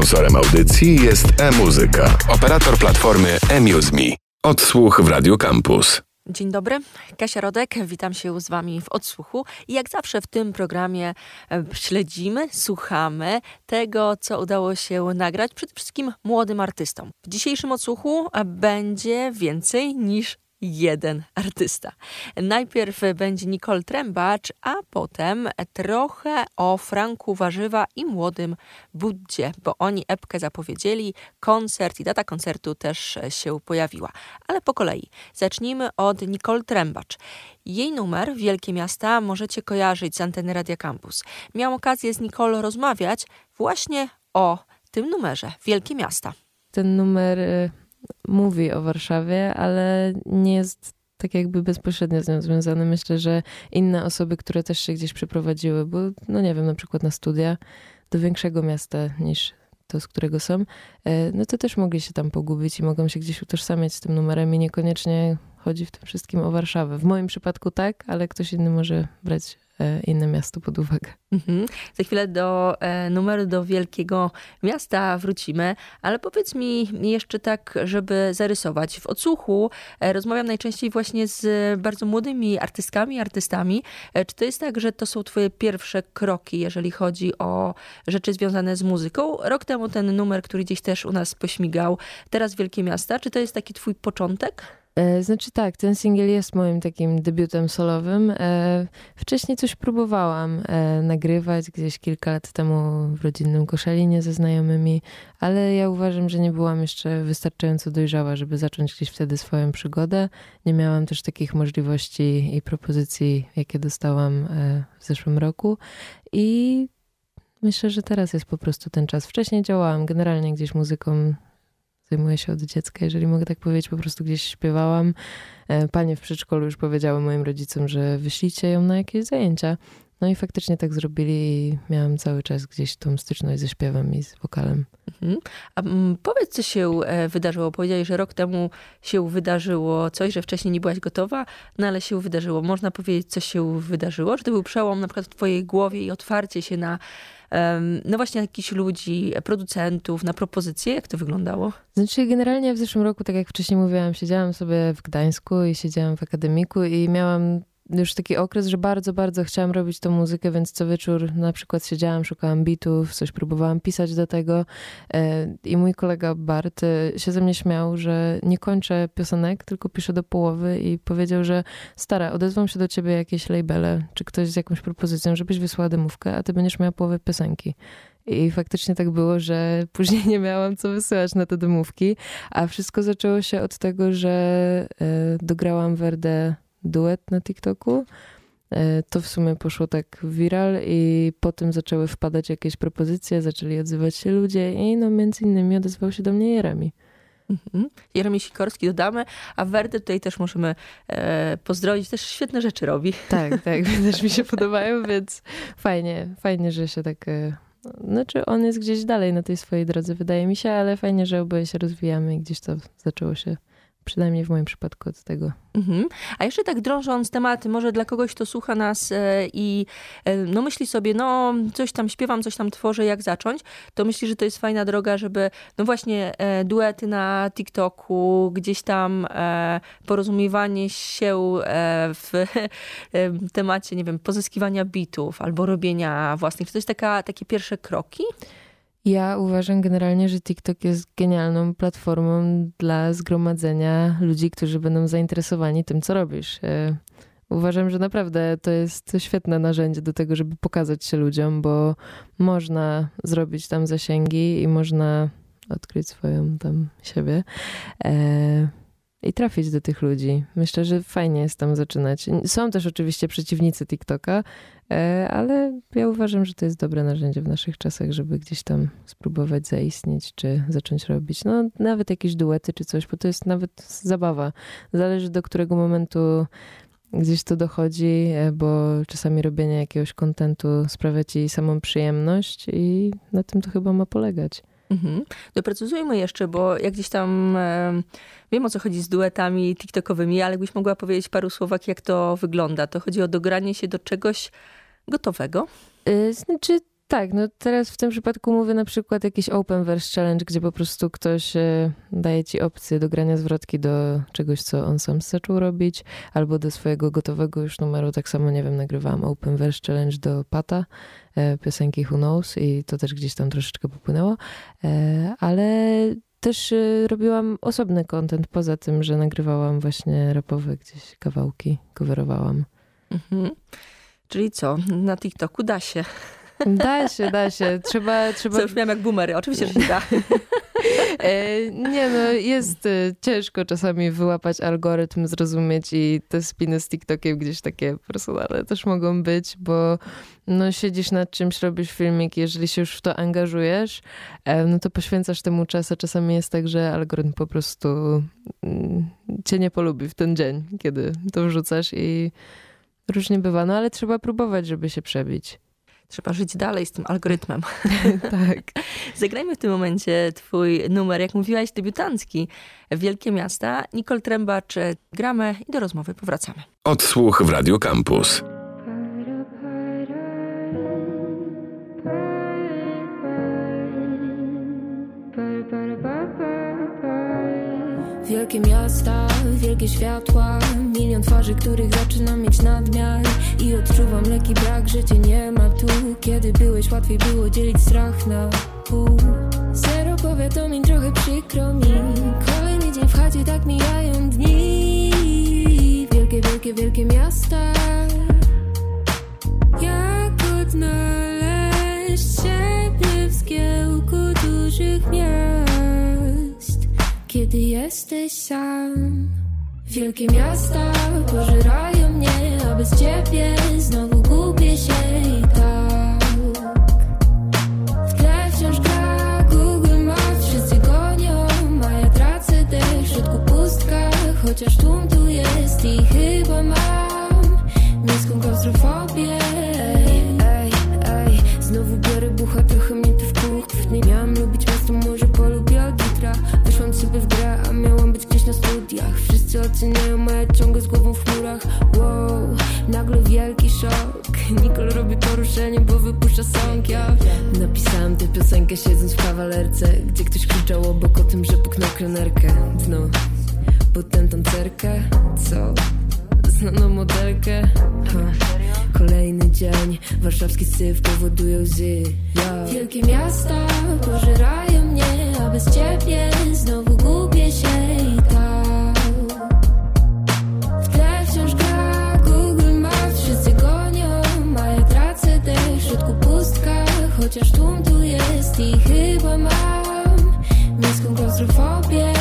Sponsorem audycji jest e-muzyka, operator platformy eMuseMe. Odsłuch w Radio Campus. Dzień dobry, Kasia Rodek, witam się z Wami w odsłuchu. I jak zawsze w tym programie e, śledzimy, słuchamy tego, co udało się nagrać przede wszystkim młodym artystom. W dzisiejszym odsłuchu e, będzie więcej niż jeden artysta. Najpierw będzie Nicole Trębacz, a potem trochę o Franku Warzywa i młodym Buddzie, bo oni epkę zapowiedzieli, koncert i data koncertu też się pojawiła. Ale po kolei. Zacznijmy od Nicole Trębacz. Jej numer Wielkie Miasta możecie kojarzyć z anteny Radia Campus. Miałam okazję z Nicole rozmawiać właśnie o tym numerze Wielkie Miasta. Ten numer y, mówi o Warszawie, ale nie jest tak jakby bezpośrednio z nią związany. Myślę, że inne osoby, które też się gdzieś przeprowadziły, bo no nie wiem, na przykład na studia do większego miasta niż to, z którego są, e, no to też mogli się tam pogubić i mogą się gdzieś utożsamiać z tym numerem i niekoniecznie chodzi w tym wszystkim o Warszawę. W moim przypadku tak, ale ktoś inny może brać inne miasto pod uwagę. Mhm. Za chwilę do e, numeru do wielkiego miasta wrócimy, ale powiedz mi jeszcze tak, żeby zarysować. W odsłuchu e, rozmawiam najczęściej właśnie z bardzo młodymi artystkami, artystami. Czy to jest tak, że to są twoje pierwsze kroki, jeżeli chodzi o rzeczy związane z muzyką? Rok temu ten numer, który gdzieś też u nas pośmigał, teraz Wielkie Miasta, czy to jest taki twój początek? E, znaczy tak, ten singiel jest moim takim debiutem solowym. E, wcześniej coś próbowałam e, nagrywać gdzieś kilka lat temu w rodzinnym Koszalinie ze znajomymi, ale ja uważam, że nie byłam jeszcze wystarczająco dojrzała, żeby zacząć gdzieś wtedy swoją przygodę. Nie miałam też takich możliwości i propozycji, jakie dostałam w zeszłym roku i myślę, że teraz jest po prostu ten czas. Wcześniej działałam generalnie gdzieś muzyką zajmuję się od dziecka, jeżeli mogę tak powiedzieć, po prostu gdzieś śpiewałam. E, panie w przedszkolu już powiedziały moim rodzicom, że wyślijcie ją na jakieś zajęcia. No i faktycznie tak zrobili i miałam cały czas gdzieś tą styczność ze śpiewem i z wokalem. Mhm. A mm, powiedz, co się e, wydarzyło. Powiedziałeś, że rok temu się wydarzyło coś, że wcześniej nie byłaś gotowa, no ale się wydarzyło. Można powiedzieć, co się wydarzyło? Że to był przełom na przykład w twojej głowie i otwarcie się na no właśnie jakichś ludzi, producentów, na propozycje? Jak to wyglądało? Znaczy generalnie w zeszłym roku, tak jak wcześniej mówiłam, siedziałam sobie w Gdańsku i siedziałam w akademiku i miałam już taki okres, że bardzo, bardzo chciałam robić tą muzykę, więc co wieczór na przykład siedziałam, szukałam bitów, coś próbowałam pisać do tego e, i mój kolega Bart e, się ze mnie śmiał, że nie kończę piosenek, tylko piszę do połowy i powiedział, że stara, odezwą się do ciebie jakieś labele, czy ktoś z jakąś propozycją, żebyś wysłała demówkę, a ty będziesz miała połowę piosenki. I faktycznie tak było, że później nie miałam co wysyłać na te demówki, a wszystko zaczęło się od tego, że e, dograłam Werdę duet na TikToku. E, to w sumie poszło tak viral i potem zaczęły wpadać jakieś propozycje, zaczęli odzywać się ludzie i no między innymi odezwał się do mnie Jeremi. Mhm. Jeremi Sikorski dodamy, a Werdę tutaj też możemy e, pozdrowić, też świetne rzeczy robi. Tak, tak, też mi się podobają, więc fajnie, fajnie, że się tak... E, znaczy on jest gdzieś dalej na tej swojej drodze, wydaje mi się, ale fajnie, że oboje się rozwijamy i gdzieś to zaczęło się Przynajmniej w moim przypadku od tego. Mhm. A jeszcze tak drążąc tematy, może dla kogoś, kto słucha nas e, i e, no myśli sobie, no coś tam śpiewam, coś tam tworzę, jak zacząć, to myśli, że to jest fajna droga, żeby no właśnie e, duety na TikToku, gdzieś tam porozumiewanie się w temacie, nie wiem, pozyskiwania bitów albo robienia własnych. Czy to jest taka, takie pierwsze kroki? Ja uważam generalnie, że TikTok jest genialną platformą dla zgromadzenia ludzi, którzy będą zainteresowani tym, co robisz. E, uważam, że naprawdę to jest świetne narzędzie do tego, żeby pokazać się ludziom, bo można zrobić tam zasięgi i można odkryć swoją tam siebie. E, i trafić do tych ludzi. Myślę, że fajnie jest tam zaczynać. Są też oczywiście przeciwnicy TikToka, ale ja uważam, że to jest dobre narzędzie w naszych czasach, żeby gdzieś tam spróbować zaistnieć, czy zacząć robić. No, nawet jakieś duety, czy coś, bo to jest nawet zabawa. Zależy do którego momentu gdzieś to dochodzi, e, bo czasami robienie jakiegoś kontentu sprawia ci samą przyjemność i na tym to chyba ma polegać. Mhm. Doprecyzujmy jeszcze, bo jak gdzieś tam e, wiem o co chodzi z duetami TikTokowymi, ale byś mogła powiedzieć paru słowach, jak to wygląda. To chodzi o dogranie się do czegoś gotowego? Y, znaczy, Tak, no teraz w tym przypadku mówię na przykład jakiś open verse challenge, gdzie po prostu ktoś e, daje ci opcję do grania zwrotki do czegoś, co on sam zaczął robić, albo do swojego gotowego już numeru. Tak samo, nie wiem, nagrywałam open verse challenge do Pata, e, piosenki Who Knows i to też gdzieś tam troszeczkę popłynęło, e, ale też robiłam osobny content poza tym, że nagrywałam właśnie rapowe gdzieś kawałki, coverowałam. Mhm. Czyli co, na TikToku da się. Da się, da się. Trzeba, trzeba... Co już miałam jak boomery, oczywiście, że się da. E, nie no, jest e, ciężko czasami wyłapać algorytm, zrozumieć i te spiny z TikTokiem gdzieś takie personalne też mogą być, bo no siedzisz nad czymś, robisz filmik, jeżeli się już w to angażujesz, e, no to poświęcasz temu czas, a czasami jest tak, że algorytm po prostu mm, cię nie polubi w ten dzień, kiedy to wrzucasz i różnie bywa, no ale trzeba próbować, żeby się przebić. Trzeba żyć dalej z tym algorytmem. tak. Zagrajmy w tym momencie twój numer, jak mówiłaś, debiutancki. Wielkie miasta. Nicole Trębacz, gramy i do rozmowy powracamy. Odsłuch w Radio Campus. Wielkie miasta, światła Milion twarzy, których zaczynam mieć nadmiar. I odczuwam lekki brak, że cię nie ma tu. Kiedy byłeś, łatwiej było dzielić strach na pół. Zero powiadomień, trochę przykro mi. Kolejny dzień w chacie, tak mijają dni. Wielkie, wielkie, wielkie miasta Wielkie miasta pożerają mnie, a bez ciebie znowu gubię się i tak. W tle wciąż gra Google Maps, wszyscy gonią, a ja tracę dech w środku pustka, chociaż tłum tu jest i chyba mam miejską klaustrofobię. Oceniają, ja ciągle z głową w chmurach Wow, nagle wielki szok. Nicole robi poruszenie, bo wypuszcza song ja Napisałam tę piosenkę siedząc w kawalerce Gdzie ktoś krzyczał obok o tym, że puknął krenerkę No, potem tancerkę, co? Znaną modelkę. Ha. Kolejny dzień, warszawski syf powoduje łzy. Wielkie miasta pożerają mnie, a bez ciebie znowu gubię Chociaż tłum tu jest i chyba mam miejską klaustrofobię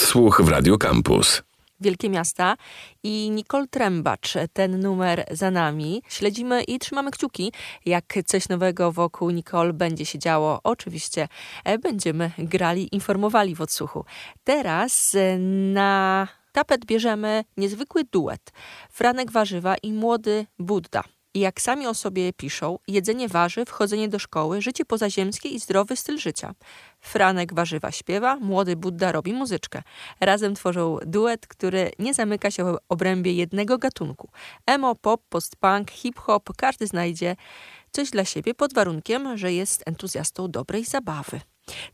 Odsłuch w Radio Campus. Wielkie Miasta i Nicole Trębacz. Ten numer za nami. Śledzimy i trzymamy kciuki, jak coś nowego wokół Nicole będzie się działo. Oczywiście e, będziemy grali, informowali w odsłuchu. Teraz e, na tapet bierzemy niezwykły duet. Franek Warzywa i młody Budda. I jak sami o sobie piszą, jedzenie warzyw, chodzenie do szkoły, życie pozaziemskie i zdrowy styl życia. Franek warzywa śpiewa, młody Budda robi muzyczkę. Razem tworzą duet, który nie zamyka się w obrębie jednego gatunku. Emo, pop, post-punk, hip-hop, każdy znajdzie coś dla siebie pod warunkiem, że jest entuzjastą dobrej zabawy.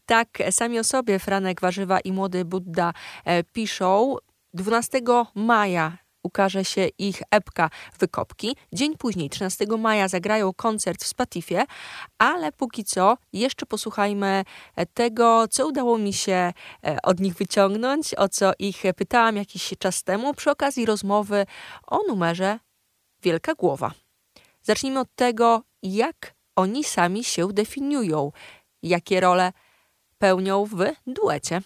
Tak sami o sobie Franek Warzywa i Młody Budda e, piszą. 12 maja ukaże się ich epka Wykopki. Dzień później, 13 maja, zagrają koncert w Spatifie, ale póki co jeszcze posłuchajmy tego, co udało mi się e, od nich wyciągnąć, o co ich pytałam jakiś czas temu przy okazji rozmowy o numerze Wielka Głowa. Zacznijmy od tego, jak oni sami się definiują, jakie role pełnią w duecie.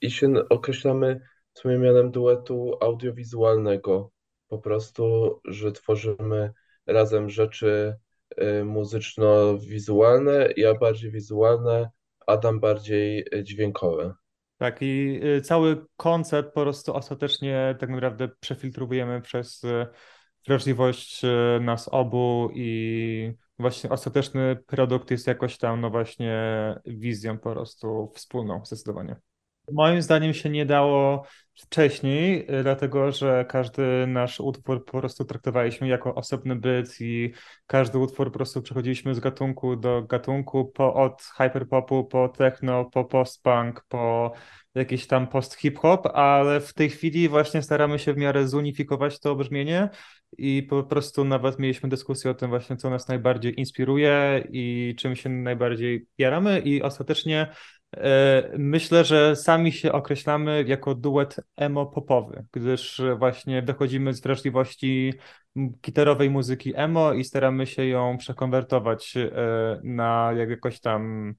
I się określamy sumie mianem duetu audiowizualnego. Po prostu, że tworzymy razem rzeczy y, muzyczno-wizualne, ja bardziej wizualne, Adam bardziej y, dźwiękowe. Tak, i y, cały koncept po prostu ostatecznie tak naprawdę przefiltrujemy przez wrażliwość nas obu i właśnie ostateczny produkt jest jakoś tam, no właśnie wizją po prostu wspólną, zdecydowanie. Moim zdaniem się nie dało wcześniej, y, dlatego że każdy nasz utwór po prostu traktowaliśmy jako osobny byt i każdy utwór po prostu przechodziliśmy z gatunku do gatunku, po, od hyperpopu, po techno, po postpunk, po jakiś tam post-hip-hop, ale w tej chwili właśnie staramy się w miarę zunifikować to brzmienie i po prostu nawet mieliśmy dyskusję o tym właśnie, co nas najbardziej inspiruje i czym się najbardziej jaramy i ostatecznie Myślę, że sami się określamy jako duet emo-popowy, gdyż właśnie wychodzimy z wrażliwości gitarowej muzyki emo i staramy się ją przekonwertować e, na jakoś tam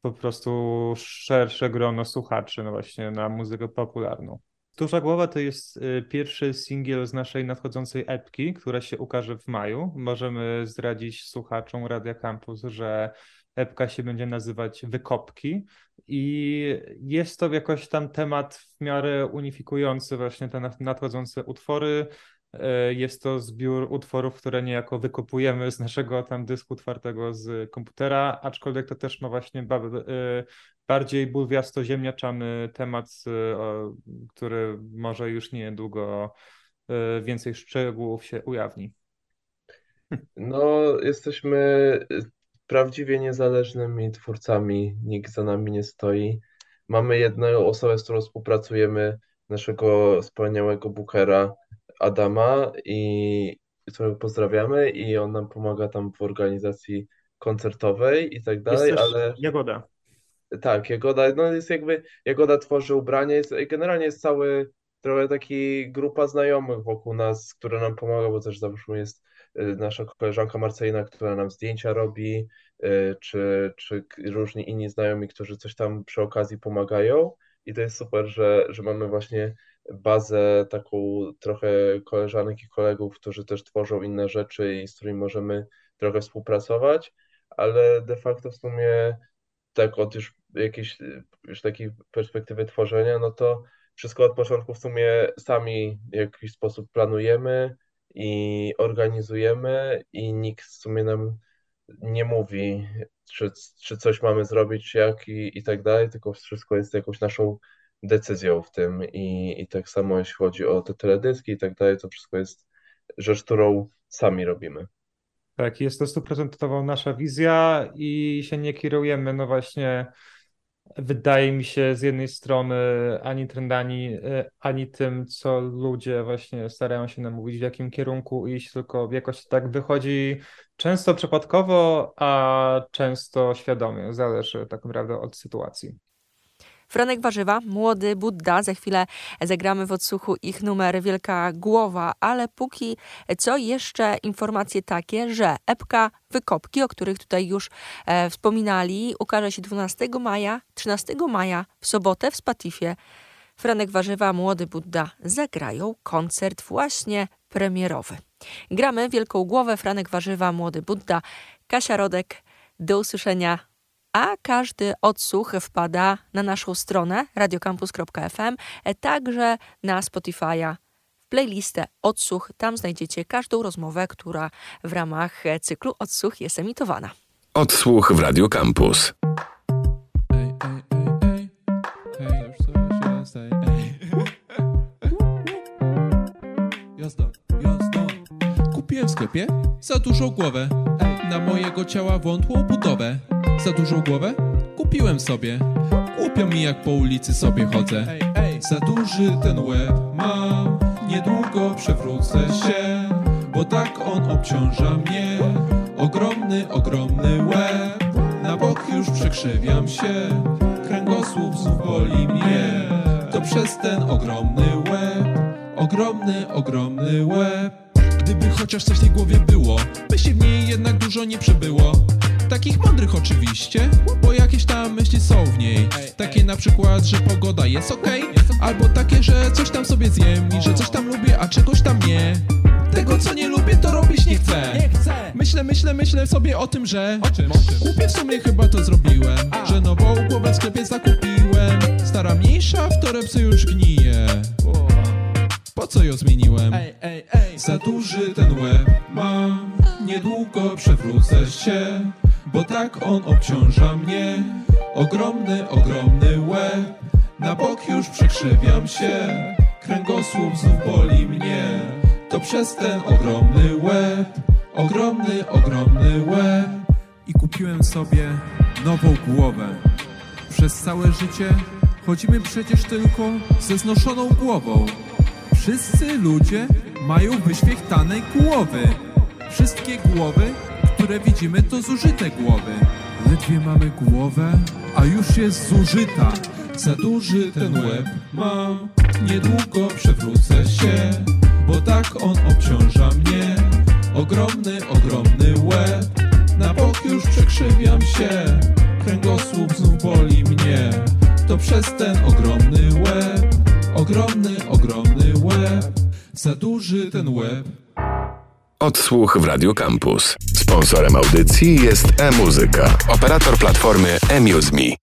po prostu szersze grono słuchaczy, no właśnie na muzykę popularną. Duża Głowa to jest y, pierwszy singiel z naszej nadchodzącej epki, która się ukaże w maju. Możemy zdradzić słuchaczom Radia Campus, że epka się będzie nazywać Wykopki i jest to jakoś tam temat w miarę unifikujący właśnie te nadchodzące utwory. Y, jest to zbiór utworów, które niejako wykopujemy z naszego tam dysku twardego z komputera, aczkolwiek to też ma właśnie y, bardziej bulwiasto-ziemniaczany temat, y, który może już niedługo więcej szczegółów się ujawni. No, jesteśmy prawdziwie niezależnymi twórcami, nikt za nami nie stoi. Mamy jedną osobę, z którą współpracujemy, naszego wspaniałego bookera Adama, i którego pozdrawiamy, i on nam pomaga tam w organizacji koncertowej i tak dalej, Jest ale Jagoda. Tak, Jagoda, no jest jakby, Jagoda tworzy ubranie, jest, generalnie jest cały, trochę taki grupa znajomych wokół nas, która nam pomaga, bo też zawsze jest y, nasza koleżanka Marcelina, która nam zdjęcia robi, y, czy, czy różni inni znajomi, którzy coś tam przy okazji pomagają i to jest super, że, że mamy właśnie bazę taką trochę koleżanek i kolegów, którzy też tworzą inne rzeczy i z którymi możemy trochę współpracować, ale de facto w sumie tak od już jakiejś już takiej perspektywy tworzenia, no to wszystko od początku w sumie sami w jakiś sposób planujemy i organizujemy i nikt w sumie nam nie mówi, czy, czy coś mamy zrobić, jak i, i tak dalej, tylko wszystko jest jakąś naszą decyzją w tym i, i tak samo jeśli chodzi o te teledyski i tak dalej, to wszystko jest rzecz, którą sami robimy. Tak, jest to stuprocentowo nasza wizja i się nie kierujemy, no właśnie, wydaje mi się z jednej strony ani trendami, e, ani tym, co ludzie właśnie starają się nam mówić, w jakim kierunku iść, tylko jakoś tak wychodzi często przypadkowo, a często świadomie, zależy tak naprawdę od sytuacji. Franek Warzywa, młody Budda. Za chwilę zagramy w odsłuchu ich numer Wielka Głowa, ale póki co jeszcze informacje takie, że epka Wykopki, o których tutaj już e, wspominali, ukaże się 12 maja, 13 maja w sobotę w Spatifie. Franek Warzywa, Młody Budda zagrają koncert właśnie premierowy. Gramy Wielką Głowę, Franek Warzywa, Młody Budda, Kasia Rodek. Do usłyszenia a każdy odsłuch wpada na naszą stronę radiocampus.fm, e, także na Spotify'a w playlistę Odsłuch. Tam znajdziecie każdą rozmowę, która w ramach cyklu Odsłuch jest emitowana. Odsłuch w Radio Campus. Jazda, jazda. Kupiłem w sklepie za dużą głowę. Na mojego ciała wątłą budowę za dużą głowę? Kupiłem sobie. Głupio mi jak po ulicy sobie chodzę. Za duży ten łeb mam, niedługo przewrócę się, bo tak on obciąża mnie. Ogromny, ogromny łeb, na bok już przekrzywiam się, kręgosłup znów boli mnie. To przez ten ogromny łeb, ogromny, ogromny łeb. Gdyby chociaż coś w tej głowie było, by się w niej jednak dużo nie przebyło. Takich mądrych oczywiście, bo jakieś tam myśli są w niej. Takie na przykład, że pogoda jest ok Albo takie, że coś tam sobie zjem i że coś tam lubię, a czegoś tam nie. Tego co nie lubię to robić nie chcę. Myślę, myślę, myślę sobie o tym, że Kupię w sumie chyba to zrobiłem Że nową głowę w sklepie zakupiłem. Stara mniejsza, w torebce już gnije co ją zmieniłem? Za duży ten łeb mam Niedługo przewrócę się Bo tak on obciąża mnie. Ogromny, ogromny łeb Na bok już przekrzywiam się. Kręgosłup znów boli mnie. To przez ten ogromny łeb Ogromny, ogromny łeb. I kupiłem sobie nową głowę. Przez całe życie chodzimy przecież tylko ze znoszoną głową Wszyscy ludzie mają wyświechtane głowy. Wszystkie głowy, które widzimy, to zużyte głowy. Ledwie mamy głowę, a już jest zużyta. Za duży ten łeb mam, niedługo przewrócę się, bo tak on obciąża mnie. Ogromny, ogromny łeb, na bok już przekrzywiam się, kręgosłup znów boli mnie. To przez ten ogromny łeb, ogromny, ogromny za duży ten łeb. Odsłuch w Radio Campus. Sponsorem audycji jest e-muzyka, operator platformy eMuseMe.